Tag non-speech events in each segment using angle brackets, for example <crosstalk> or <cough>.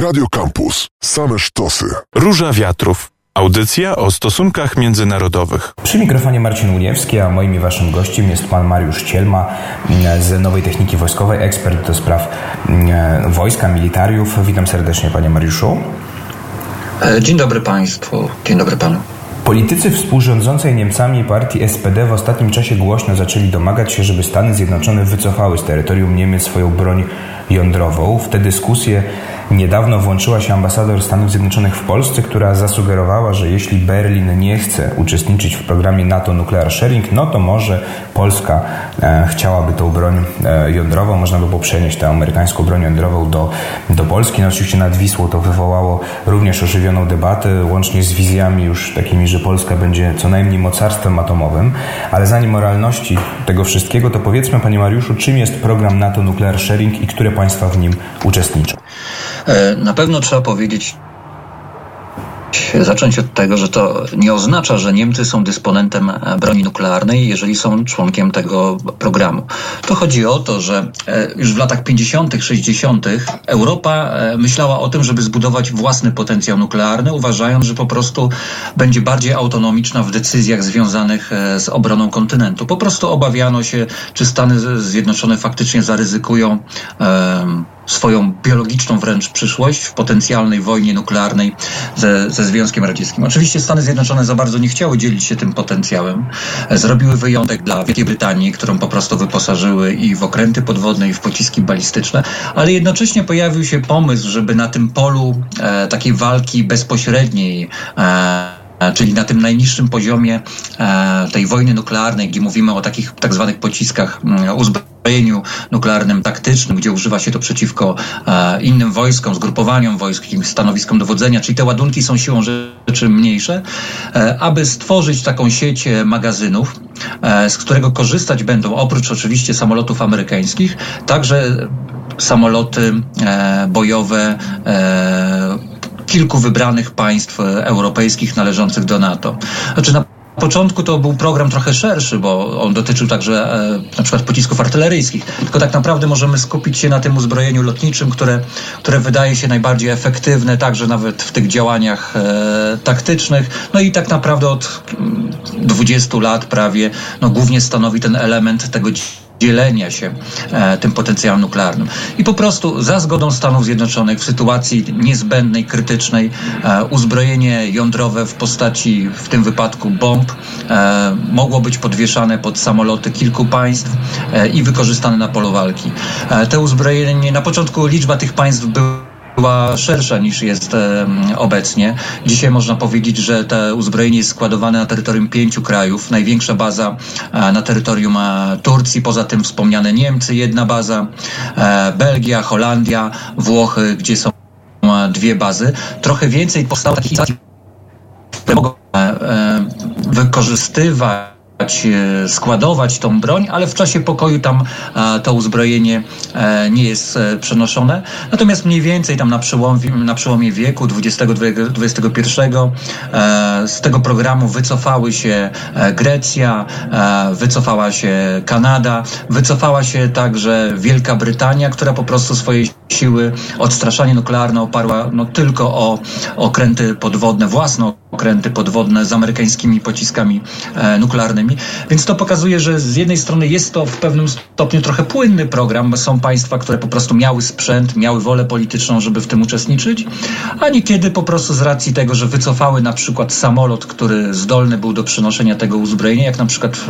Radio Campus. Same sztosy. Róża Wiatrów. Audycja o stosunkach międzynarodowych. Przy mikrofonie Marcin Uniewski, a moim i waszym gościem jest pan Mariusz Cielma z Nowej Techniki Wojskowej, ekspert do spraw mm, wojska, militariów. Witam serdecznie panie Mariuszu. E, dzień dobry państwu, dzień dobry panu. Politycy współrządzącej Niemcami partii SPD w ostatnim czasie głośno zaczęli domagać się, żeby Stany Zjednoczone wycofały z terytorium Niemiec swoją broń jądrową. W te dyskusje Niedawno włączyła się ambasador Stanów Zjednoczonych w Polsce, która zasugerowała, że jeśli Berlin nie chce uczestniczyć w programie NATO Nuclear Sharing, no to może Polska e, chciałaby tą broń e, jądrową, można by było przenieść tę amerykańską broń jądrową do, do Polski. No oczywiście nad Wisłą to wywołało również ożywioną debatę, łącznie z wizjami już takimi, że Polska będzie co najmniej mocarstwem atomowym. Ale zanim moralności tego wszystkiego, to powiedzmy Panie Mariuszu, czym jest program NATO Nuclear Sharing i które państwa w nim uczestniczą? E, na pewno trzeba powiedzieć zacząć od tego, że to nie oznacza, że Niemcy są dysponentem e, broni nuklearnej, jeżeli są członkiem tego programu. To chodzi o to, że e, już w latach 50., 60. Europa myślała o tym, żeby zbudować własny potencjał nuklearny, uważając, że po prostu będzie bardziej autonomiczna w decyzjach związanych z obroną kontynentu. Po prostu obawiano się, czy Stany Zjednoczone faktycznie zaryzykują. Swoją biologiczną wręcz przyszłość w potencjalnej wojnie nuklearnej ze, ze Związkiem Radzieckim. Oczywiście Stany Zjednoczone za bardzo nie chciały dzielić się tym potencjałem. Zrobiły wyjątek dla Wielkiej Brytanii, którą po prostu wyposażyły i w okręty podwodne, i w pociski balistyczne, ale jednocześnie pojawił się pomysł, żeby na tym polu e, takiej walki bezpośredniej e, czyli na tym najniższym poziomie e, tej wojny nuklearnej, gdzie mówimy o takich tak zwanych pociskach mm, uzbrojeniu nuklearnym taktycznym, gdzie używa się to przeciwko e, innym wojskom, zgrupowaniom wojsk, stanowiskom dowodzenia, czyli te ładunki są siłą rzeczy mniejsze, e, aby stworzyć taką sieć magazynów, z którego korzystać będą oprócz oczywiście samolotów amerykańskich, także samoloty bojowe kilku wybranych państw e, europejskich należących do NATO. Znaczy na początku to był program trochę szerszy, bo on dotyczył także e, na przykład pocisków artyleryjskich. Tylko tak naprawdę możemy skupić się na tym uzbrojeniu lotniczym, które, które wydaje się najbardziej efektywne, także nawet w tych działaniach e, taktycznych. No i tak naprawdę od 20 mm, lat prawie, no głównie stanowi ten element tego dzielenia się e, tym potencjałem nuklearnym. I po prostu za zgodą Stanów Zjednoczonych w sytuacji niezbędnej, krytycznej, e, uzbrojenie jądrowe w postaci w tym wypadku bomb e, mogło być podwieszane pod samoloty kilku państw e, i wykorzystane na polu walki. E, te uzbrojenie, na początku liczba tych państw była była szersza niż jest obecnie. Dzisiaj można powiedzieć, że to uzbrojenie jest składowane na terytorium pięciu krajów. Największa baza e, na terytorium e, Turcji, poza tym wspomniane Niemcy, jedna baza, e, Belgia, Holandia, Włochy, gdzie są dwie bazy. Trochę więcej powstało takich instalacji, które mogą wykorzystywać E, składować tą broń, ale w czasie pokoju tam e, to uzbrojenie e, nie jest przenoszone. Natomiast mniej więcej tam na przełomie, na przełomie wieku XX-XXI z tego programu wycofały się Grecja, wycofała się Kanada, wycofała się także Wielka Brytania, która po prostu swoje siły odstraszanie nuklearne oparła no, tylko o okręty podwodne, własne okręty podwodne z amerykańskimi pociskami nuklearnymi. Więc to pokazuje, że z jednej strony jest to w pewnym stopniu trochę płynny program. Są państwa, które po prostu miały sprzęt, miały wolę polityczną, żeby w tym uczestniczyć, a niekiedy po prostu z racji tego, że wycofały na przykład samolot, który zdolny był do przenoszenia tego uzbrojenia, jak na przykład w,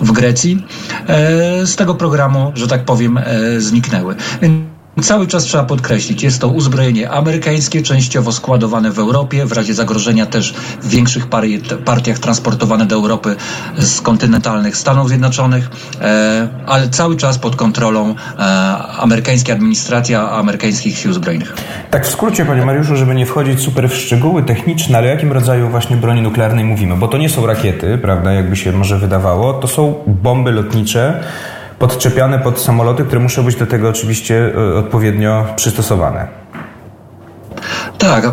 w Grecji, e, z tego programu, że tak powiem, e, zniknęły. Więc Cały czas trzeba podkreślić, jest to uzbrojenie amerykańskie, częściowo składowane w Europie, w razie zagrożenia też w większych partiach transportowane do Europy z kontynentalnych Stanów Zjednoczonych, e, ale cały czas pod kontrolą e, amerykańskiej administracji, amerykańskich sił zbrojnych. Tak w skrócie, panie Mariuszu, żeby nie wchodzić super w szczegóły techniczne, ale jakim rodzaju właśnie broni nuklearnej mówimy? Bo to nie są rakiety, prawda, jakby się może wydawało, to są bomby lotnicze, podczepiane pod samoloty, które muszą być do tego oczywiście e, odpowiednio przystosowane. Tak, <clears throat> e,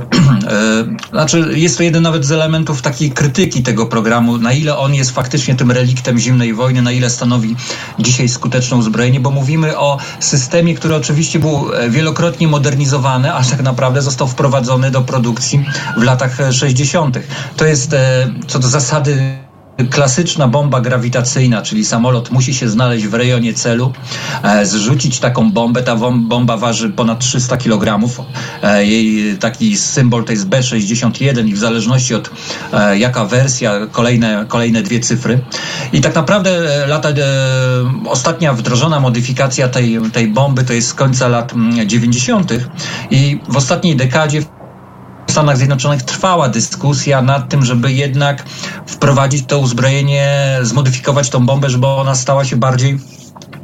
znaczy jest to jeden nawet z elementów takiej krytyki tego programu, na ile on jest faktycznie tym reliktem zimnej wojny, na ile stanowi dzisiaj skuteczne uzbrojenie, bo mówimy o systemie, który oczywiście był e, wielokrotnie modernizowany, a tak naprawdę został wprowadzony do produkcji w latach 60. To jest co do zasady klasyczna bomba grawitacyjna, czyli samolot musi się znaleźć w rejonie celu, e, zrzucić taką bombę. Ta bomba waży ponad 300 kg. E, jej taki symbol to jest B61 i w zależności od e, jaka wersja, kolejne, kolejne dwie cyfry. I tak naprawdę lata, ostatnia wdrożona modyfikacja tej, tej bomby to jest z końca lat 90. Mm, i w ostatniej dekadzie Stanach Zjednoczonych trwała dyskusja nad tym, żeby jednak wprowadzić to uzbrojenie, zmodyfikować tą bombę, żeby ona stała się bardziej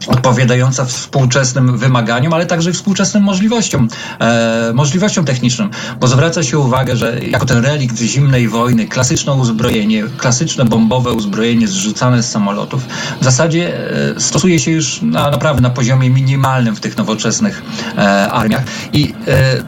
odpowiadająca współczesnym wymaganiom, ale także współczesnym możliwościom, e, możliwościom technicznym, bo zwraca się uwagę, że jako ten relikt zimnej wojny, klasyczne uzbrojenie, klasyczne bombowe uzbrojenie zrzucane z samolotów, w zasadzie e, stosuje się już na, naprawdę na poziomie minimalnym w tych nowoczesnych e, armiach. I e,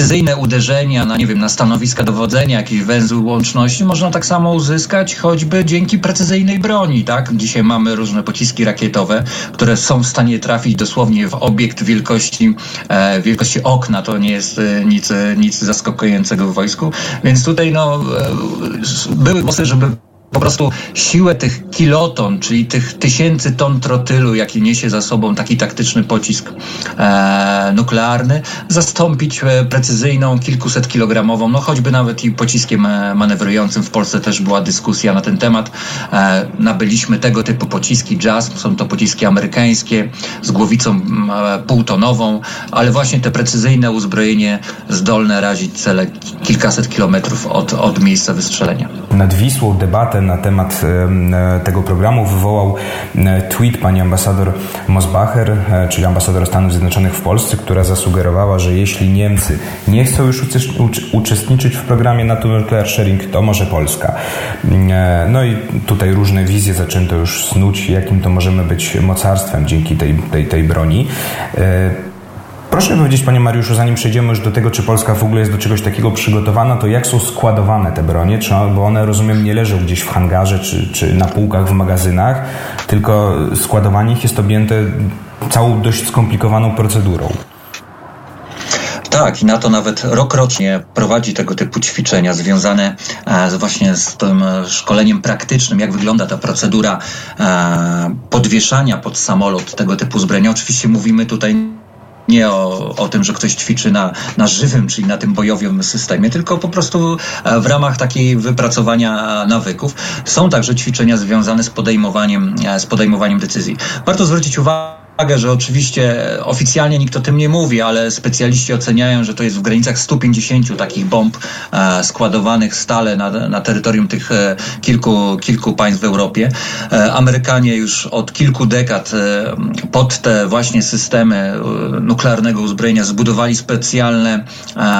precyzyjne uderzenia na, nie wiem, na stanowiska dowodzenia, jakiś węzeł łączności można tak samo uzyskać choćby dzięki precyzyjnej broni, tak? Dzisiaj mamy różne pociski rakietowe, które są w stanie trafić dosłownie w obiekt wielkości, e, wielkości okna. To nie jest e, nic, nic zaskakującego w wojsku. Więc tutaj no, e, były głosy, żeby po prostu siłę tych kiloton, czyli tych tysięcy ton trotylu, jaki niesie za sobą taki taktyczny pocisk e, nuklearny, zastąpić e, precyzyjną, kilkuset kilogramową, no choćby nawet i pociskiem e, manewrującym. W Polsce też była dyskusja na ten temat. E, nabyliśmy tego typu pociski JASM, są to pociski amerykańskie z głowicą e, półtonową, ale właśnie te precyzyjne uzbrojenie zdolne razić cele kilkaset kilometrów od, od miejsca wystrzelenia. Nad Wisłą debatę na temat e, tego programu wywołał e, tweet pani ambasador Mosbacher, e, czyli ambasador Stanów Zjednoczonych w Polsce, która zasugerowała, że jeśli Niemcy nie chcą już uczestniczyć w programie NATO Nuclear Sharing, to może Polska. No i tutaj różne wizje zaczęto już snuć, jakim to możemy być mocarstwem dzięki tej, tej, tej broni. Proszę powiedzieć, panie Mariuszu, zanim przejdziemy już do tego, czy Polska w ogóle jest do czegoś takiego przygotowana, to jak są składowane te bronie? Czy, bo one, rozumiem, nie leżą gdzieś w hangarze czy, czy na półkach w magazynach, tylko składowanie ich jest objęte całą dość skomplikowaną procedurą. Tak, i NATO nawet rok rocznie prowadzi tego typu ćwiczenia związane e, właśnie z tym szkoleniem praktycznym, jak wygląda ta procedura e, podwieszania pod samolot tego typu zbrojenia. Oczywiście mówimy tutaj nie o, o tym, że ktoś ćwiczy na, na żywym, czyli na tym bojowym systemie, tylko po prostu e, w ramach takiej wypracowania nawyków. Są także ćwiczenia związane z podejmowaniem, e, z podejmowaniem decyzji. Warto zwrócić uwagę, uwagę, że oczywiście oficjalnie nikt o tym nie mówi, ale specjaliści oceniają, że to jest w granicach 150 takich bomb e, składowanych stale na, na terytorium tych e, kilku, kilku państw w Europie. E, Amerykanie już od kilku dekad pod te właśnie systemy nuklearnego uzbrojenia zbudowali specjalne,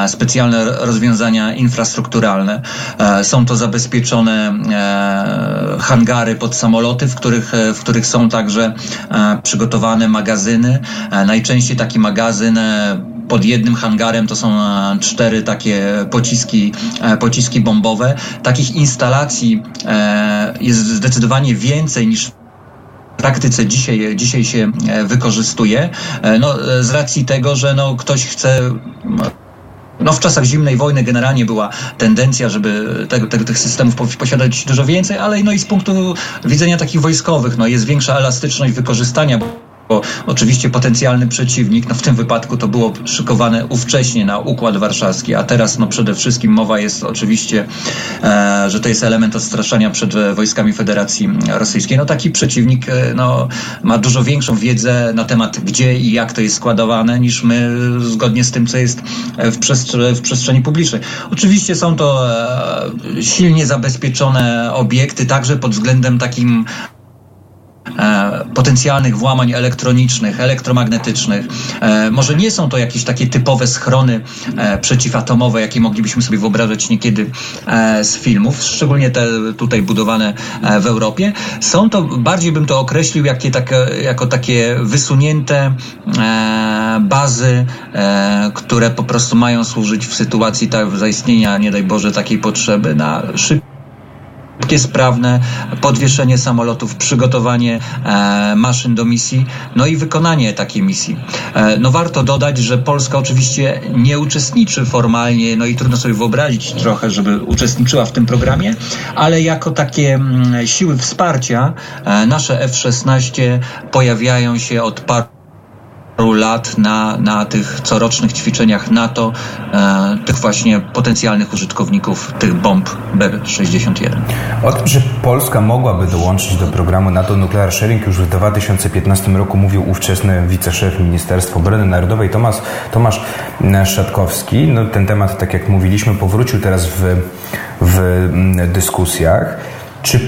specjalne rozwiązania infrastrukturalne. Są to zabezpieczone hangary pod samoloty, w których, w których są także przygotowane magazyny. E, najczęściej taki magazyn e, pod jednym hangarem to są e, cztery takie pociski, pociski bombowe. Takich instalacji jest zdecydowanie więcej niż praktyce dzisiaj, dzisiaj się wykorzystuje. No, z racji tego, że no, ktoś chce no w czasach zimnej wojny generalnie była tendencja, żeby tego, tego, tych systemów posiadać dużo więcej, ale no i z punktu widzenia takich wojskowych, no jest większa elastyczność wykorzystania, bo oczywiście potencjalny przeciwnik, no w tym wypadku to było szykowane ówcześnie na Układ Warszawski, a teraz no przede wszystkim mowa jest oczywiście, e, że to jest element odstraszania przed wojskami Federacji Rosyjskiej. No taki przeciwnik e, no, ma dużo większą wiedzę na temat gdzie i jak to jest składowane niż my zgodnie z tym, co jest w, w przestrzeni publicznej. Oczywiście są to e, silnie zabezpieczone obiekty, także pod względem takim potencjalnych włamań elektronicznych, elektromagnetycznych. E, może nie są to jakieś takie typowe schrony e, przeciwatomowe, jakie moglibyśmy sobie wyobrażać niekiedy z filmów, szczególnie te tutaj budowane w Europie. Są to, bardziej bym to określił jakie jako takie wysunięte bazy, które po prostu mają służyć w sytuacji tak, zaistnienia, nie daj Boże, takiej potrzeby na szybkie szybkie, sprawne podwieszenie samolotów, przygotowanie e, maszyn do misji, no i wykonanie takiej misji. E, no warto dodać, że Polska oczywiście nie uczestniczy formalnie, no i trudno sobie wyobrazić trochę, żeby uczestniczyła w tym programie, ale jako takie m, mm, siły wsparcia e, nasze F-16 pojawiają się od paru paru lat na, na tych corocznych ćwiczeniach NATO, e, tych właśnie potencjalnych użytkowników tych bomb B-61. O tym, że Polska mogłaby dołączyć do programu NATO Nuclear Sharing już w 2015 roku mówił ówczesny wiceszef Ministerstwa Obrony Narodowej Tomasz, Tomasz Szatkowski. No, ten temat, tak jak mówiliśmy, powrócił teraz w, w mm, dyskusjach. Czy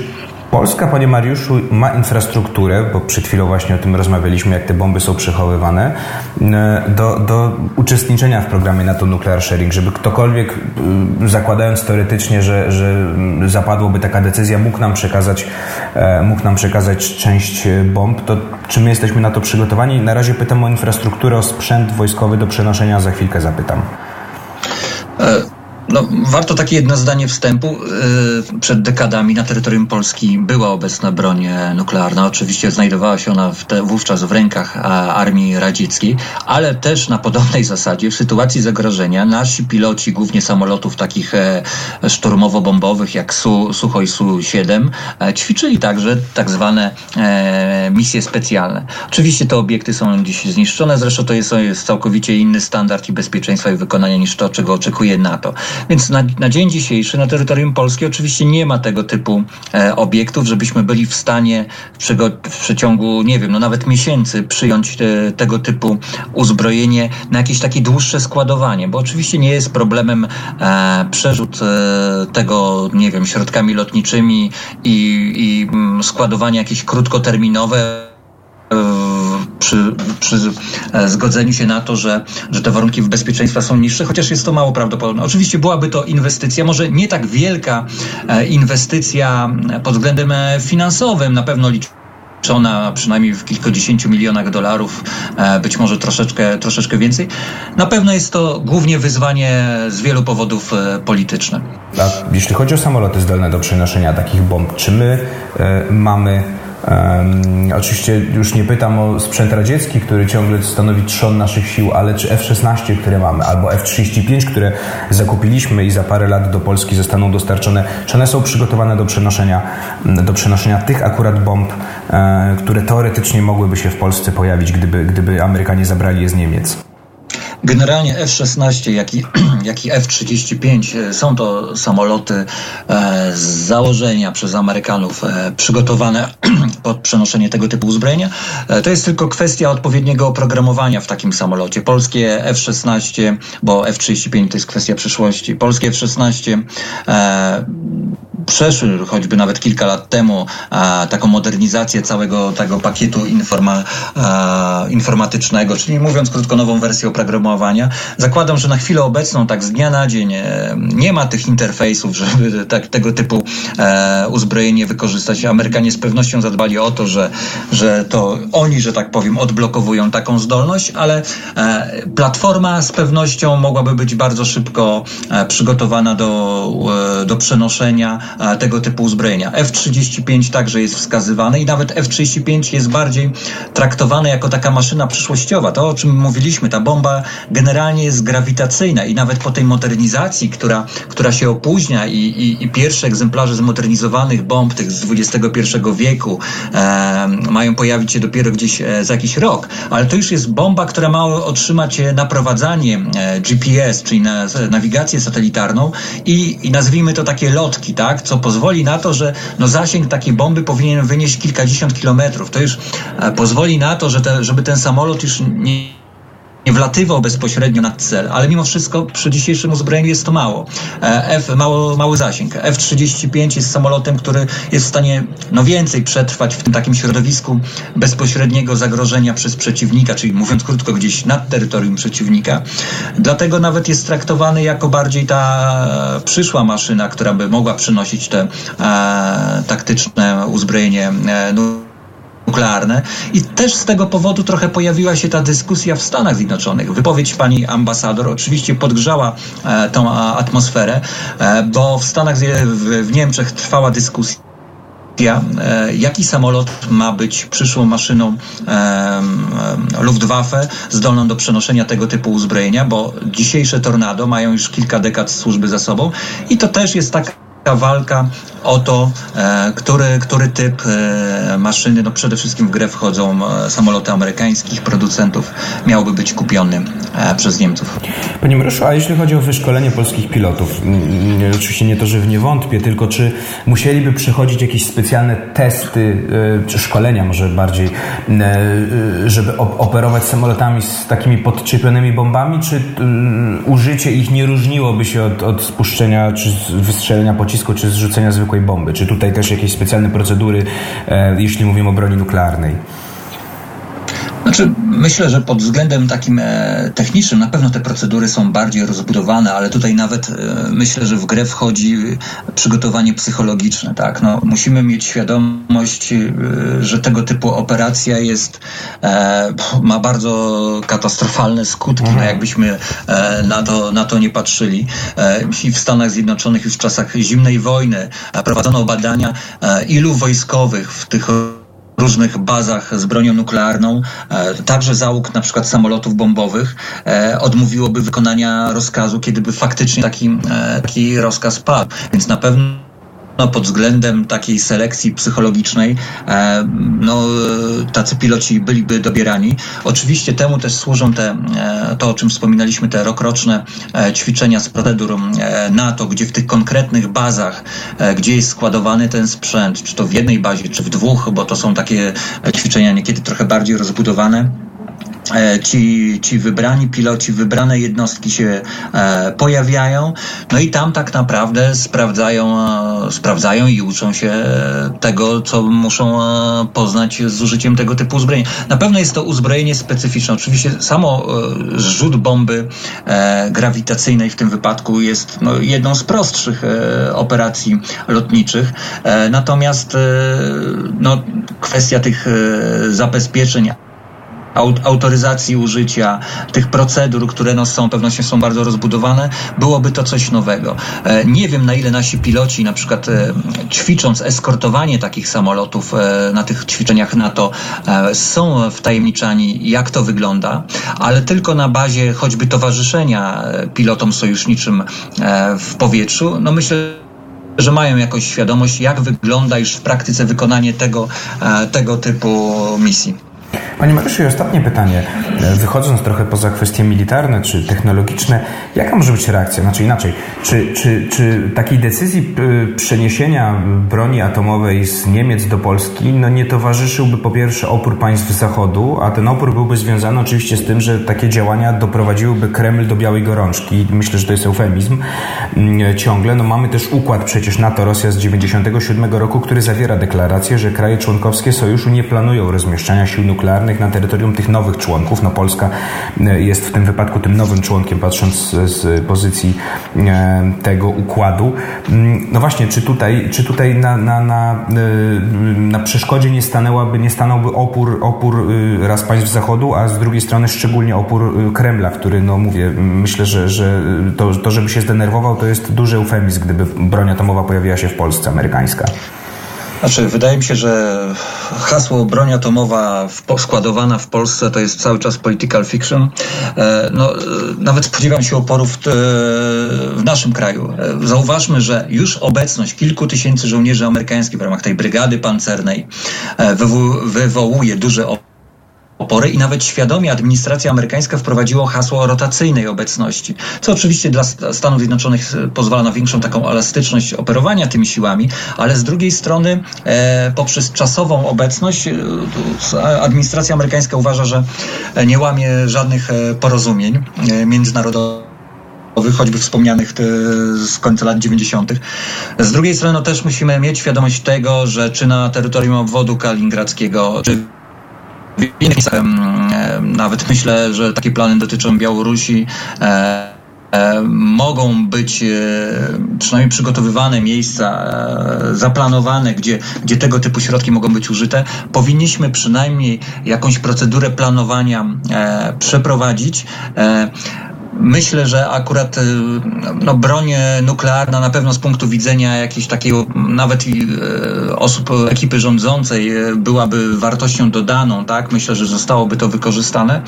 Polska, panie Mariuszu, ma infrastrukturę, bo przed chwilą właśnie o tym rozmawialiśmy, jak te bomby są przechowywane, e, do, do uczestniczenia w programie NATO Nuclear Sharing, żeby ktokolwiek, e, zakładając teoretycznie, że, że zapadłoby taka decyzja, mógł nam przekazać, e, mógł nam przekazać część bomb, to czy my jesteśmy na to przygotowani? Na razie pytam o infrastrukturę, o sprzęt wojskowy do przenoszenia, za chwilkę zapytam. No, warto takie jedno zdanie wstępu. Y, przed dekadami na terytorium Polski była obecna broń nuklearna. Oczywiście znajdowała się ona w te, wówczas w rękach armii radzieckiej, ale też na podobnej zasadzie w sytuacji zagrożenia nasi piloci, głównie samolotów takich e, szturmowo-bombowych jak Su, Suchoj Su-7, e, ćwiczyli także tak zwane e, misje specjalne. Oczywiście te obiekty są dziś zniszczone, zresztą to jest, jest całkowicie inny standard i bezpieczeństwa i wykonania niż to, czego oczekuje NATO. Więc na, na dzień dzisiejszy na terytorium Polski oczywiście nie ma tego typu e, obiektów, żebyśmy byli w stanie w, w przeciągu, nie wiem, no nawet miesięcy przyjąć te, tego typu uzbrojenie na jakieś takie dłuższe składowanie, bo oczywiście nie jest problemem e, przerzut e, tego, nie wiem, środkami lotniczymi i, i mm, składowanie jakieś krótkoterminowe przy, przy e, zgodzeniu się na to, że, że te warunki bezpieczeństwa są niższe, chociaż jest to mało prawdopodobne. Oczywiście byłaby to inwestycja, może nie tak wielka e, inwestycja pod względem e, finansowym, na pewno liczona przynajmniej w kilkudziesięciu milionach dolarów, być może troszeczkę, troszeczkę więcej. Na pewno jest to głównie wyzwanie z wielu powodów politycznych. Jeśli chodzi o samoloty zdolne do przenoszenia takich bomb, czy my mamy Um, oczywiście już nie pytam o sprzęt radziecki, który ciągle stanowi trzon naszych sił, ale czy F-16, które mamy, albo F-35, które zakupiliśmy i za parę lat do Polski zostaną dostarczone, czy one są przygotowane do przenoszenia, do przenoszenia tych akurat bomb, e, które teoretycznie mogłyby się w Polsce pojawić, gdyby, gdyby Amerykanie zabrali je z Niemiec? Generalnie F-16, jak i, <clears throat> jak i F-35 e, są to samoloty e, z założenia przez Amerykanów e, przygotowane <clears throat> pod przenoszenie tego typu uzbrojenia. To jest tylko kwestia odpowiedniego oprogramowania w takim samolocie. Polskie F-16, bo F-35 to jest kwestia przyszłości. Polskie F-16 przeszły choćby nawet kilka lat temu taką modernizację całego tego pakietu informa, informatycznego, czyli mówiąc krótko nową wersję oprogramowania. Zakładam, że na chwilę obecną tak z dnia na dzień e, nie ma tych interfejsów, żeby tak, tego typu e, uzbrojenie wykorzystać. Amerykanie z pewnością zadbali o to, że, że to oni, że tak powiem, odblokowują taką zdolność, ale e, platforma z pewnością mogłaby być bardzo szybko przygotowana do, do przenoszenia tego typu uzbrojenia. F-35 także jest wskazywany i nawet F-35 jest bardziej traktowany jako taka maszyna przyszłościowa. To, o czym mówiliśmy, ta bomba generalnie jest grawitacyjna i nawet po tej modernizacji, która, która się opóźnia i, i, i pierwsze egzemplarze zmodernizowanych bomb, tych z XXI wieku, e, mają pojawić się dopiero gdzieś e, za jakiś rok. Ale to już jest bomba, która ma otrzymać naprowadzanie e, GPS, czyli na, nawigację satelitarną i, i nazwijmy to takie lotki, tak? Co pozwoli na to, że no zasięg takiej bomby powinien wynieść kilkadziesiąt kilometrów. To już e, pozwoli na to, że te, żeby ten samolot już nie nie wlatywał bezpośrednio na cel, ale mimo wszystko przy dzisiejszym uzbrojeniu jest to mało. E, F, mało mały zasięg. F-35 jest samolotem, który jest w stanie no więcej przetrwać w tym takim środowisku bezpośredniego zagrożenia przez przeciwnika, czyli mówiąc krótko, gdzieś nad terytorium przeciwnika. Dlatego nawet jest traktowany jako bardziej ta przyszła maszyna, która by mogła przynosić te e, taktyczne uzbrojenie e, nuklearne. I też z tego powodu trochę pojawiła się ta dyskusja w Stanach Zjednoczonych. Wypowiedź pani ambasador oczywiście podgrzała e, tą atmosferę, e, bo w Stanach, w, w Niemczech trwała dyskusja e, jaki samolot ma być przyszłą maszyną e, Luftwaffe zdolną do przenoszenia tego typu uzbrojenia, bo dzisiejsze tornado mają już kilka dekad służby za sobą i to też jest taka walka o to, e, który, który typ e, maszyny, no przede wszystkim w grę wchodzą e, samoloty amerykańskich producentów, miałby być kupiony przez Niemców. Panie Mroszu, a jeśli chodzi o wyszkolenie polskich pilotów, oczywiście nie to, że w nie wątpię, tylko czy musieliby przechodzić jakieś specjalne testy, czy szkolenia może bardziej, żeby operować samolotami z takimi podczepionymi bombami, czy użycie ich nie różniłoby się od, od spuszczenia czy wystrzelenia pocisku pocisku czy zrzucenia zwykłej bomby? Czy tutaj też jakieś specjalne procedury, e, jeśli mówimy o broni nuklearnej? Znaczy, myślę, że pod względem takim e, technicznym na pewno te procedury są bardziej rozbudowane, ale tutaj nawet e, myślę, że w grę wchodzi przygotowanie psychologiczne. Tak? No, musimy mieć świadomość, e, że tego typu operacja jest, e, ma bardzo katastrofalne skutki, no, jakbyśmy e, na, to, na to nie patrzyli. E, I w Stanach Zjednoczonych już w czasach zimnej wojny prowadzono badania, ilu wojskowych w tych różnych bazach z bronią nuklearną, e, także załóg na przykład samolotów bombowych e, odmówiłoby wykonania rozkazu, kiedy by faktycznie taki, e, taki rozkaz padł. Więc na pewno no, pod względem takiej selekcji psychologicznej e, no, tacy piloci byliby dobierani. Oczywiście temu też służą te, e, to, o czym wspominaliśmy, te rokroczne e, ćwiczenia z procedur NATO, gdzie w tych konkretnych bazach, gdzie jest składowany ten sprzęt, czy to w jednej bazie, czy w dwóch, bo to są takie ćwiczenia niekiedy trochę bardziej rozbudowane, ci, ci wybrani piloci, wybrane jednostki się e, pojawiają, no i tam tak naprawdę sprawdzają, e, sprawdzają i uczą się tego, co muszą poznać z użyciem tego typu uzbrojenia. Na pewno jest to uzbrojenie specyficzne. Oczywiście samo zrzut bomby grawitacyjnej w tym wypadku jest no, jedną z prostszych operacji lotniczych, natomiast no, kwestia tych zabezpieczeń autoryzacji użycia, tych procedur, które no, są pewnością są bardzo rozbudowane, byłoby to coś nowego. E, nie wiem na ile nasi piloci na przykład e, ćwicząc eskortowanie takich samolotów e, na tych ćwiczeniach NATO są wtajemniczani jak to wygląda, ale tylko na bazie choćby towarzyszenia pilotom sojuszniczym w powietrzu, no myślę, że mają jakąś świadomość, jak wygląda już w praktyce wykonanie tego, tego typu misji. Panie Mariuszu, i ostatnie pytanie. E, wychodząc trochę poza kwestie militarne czy technologiczne, jaka może być reakcja? Znaczy inaczej, czy, czy, czy takiej decyzji przeniesienia broni atomowej z Niemiec do Polski no nie towarzyszyłby po pierwsze opór państw Zachodu, a ten opór byłby związany oczywiście z tym, że takie działania doprowadziłyby Kreml do białej gorączki. Myślę, że to jest eufemizm mm, ciągle. No mamy też układ przecież NATO-Rosja z 97 roku, który zawiera deklarację, że kraje członkowskie sojuszu nie planują rozmieszczania sił nuklearnych na terytorium tych nowych członków. No Polska e, jest w tym wypadku tym nowym członkiem, patrząc z pozycji e, tego układu. Mm, no właśnie, czy tutaj, czy tutaj na, na, na, e, na przeszkodzie nie stanęłaby, nie stanąłby opór, opór raz państw Zachodu, a z drugiej strony szczególnie opór Kremla, który, no mówię, myślę, że, że to, to żeby się zdenerwował, to jest duży eufemizm, gdyby broń atomowa pojawiła się w Polsce amerykańska. Znaczy, wydaje mi się, że hasło broń atomowa w, składowana w Polsce to jest cały czas political fiction. E, no, e, nawet spodziewam się oporów t, w naszym kraju. E, zauważmy, że już obecność kilku tysięcy żołnierzy amerykańskich w ramach tej brygady pancernej e, wywołuje duże opory i nawet świadomie administracja amerykańska wprowadziła hasło rotacyjnej obecności, co oczywiście dla Stanów Zjednoczonych e, pozwala na większą taką elastyczność operowania tymi siłami, ale z drugiej strony e, poprzez czasową obecność e, administracja amerykańska uważa, że nie łamie żadnych e, porozumień e, międzynarodowych choćby wspomnianych z końca lat 90. Z drugiej strony no, też musimy mieć świadomość tego, że czy na terytorium obwodu kaliningradzkiego, czy w innych miejscach, nawet. <laughs> Myślę, że takie plany dotyczą Białorusi, e, e, mogą być e, przynajmniej przygotowywane miejsca, zaplanowane, gdzie, gdzie tego typu środki mogą być użyte, powinniśmy przynajmniej jakąś procedurę planowania przeprowadzić. Myślę, że akurat y, no, broń nuklearna na pewno z punktu widzenia jakiejś takiego nawet y, osób ekipy rządzącej y, byłaby wartością dodaną, tak? Myślę, że zostałoby to wykorzystane,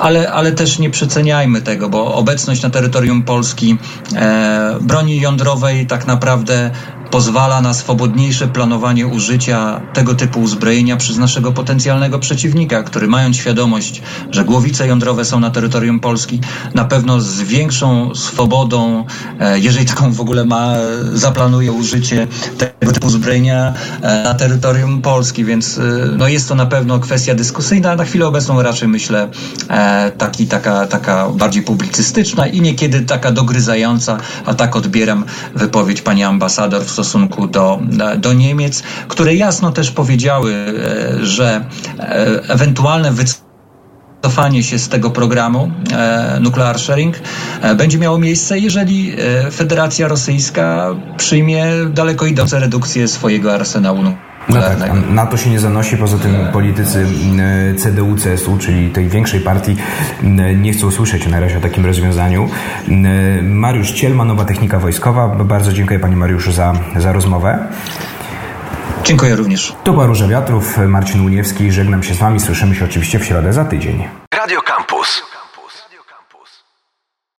ale, ale też nie przeceniajmy tego, bo obecność na terytorium Polski e, broni jądrowej tak naprawdę pozwala na swobodniejsze planowanie użycia tego typu uzbrojenia przez naszego potencjalnego przeciwnika, który mając świadomość, że głowice jądrowe są na terytorium Polski, na pewno z większą swobodą, e, jeżeli taką w ogóle ma, zaplanuje użycie tego typu uzbrojenia e, na terytorium Polski, więc e, no jest to na pewno kwestia dyskusyjna, na chwilę obecną raczej myślę taki, taka, taka bardziej publicystyczna i niekiedy taka dogryzająca, a tak odbieram wypowiedź pani ambasador w stosunku do, do Niemiec, które jasno też powiedziały, e, że e, ewentualne wycofanie się z tego programu e, Nuclear Sharing będzie miało miejsce, jeżeli Federacja Rosyjska przyjmie daleko idące redukcje swojego arsenału no tak, na to się nie zanosi, poza tym politycy CDU-CSU, czyli tej większej partii, nie chcą słyszeć na razie o takim rozwiązaniu. Mariusz Cielma, Nowa Technika Wojskowa. Bardzo dziękuję Panie Mariuszu za, za rozmowę. Dziękuję również. To była Róża Wiatrów, Marcin Uniewski. Żegnam się z Wami. Słyszymy się oczywiście w środę za tydzień. Radio Campus.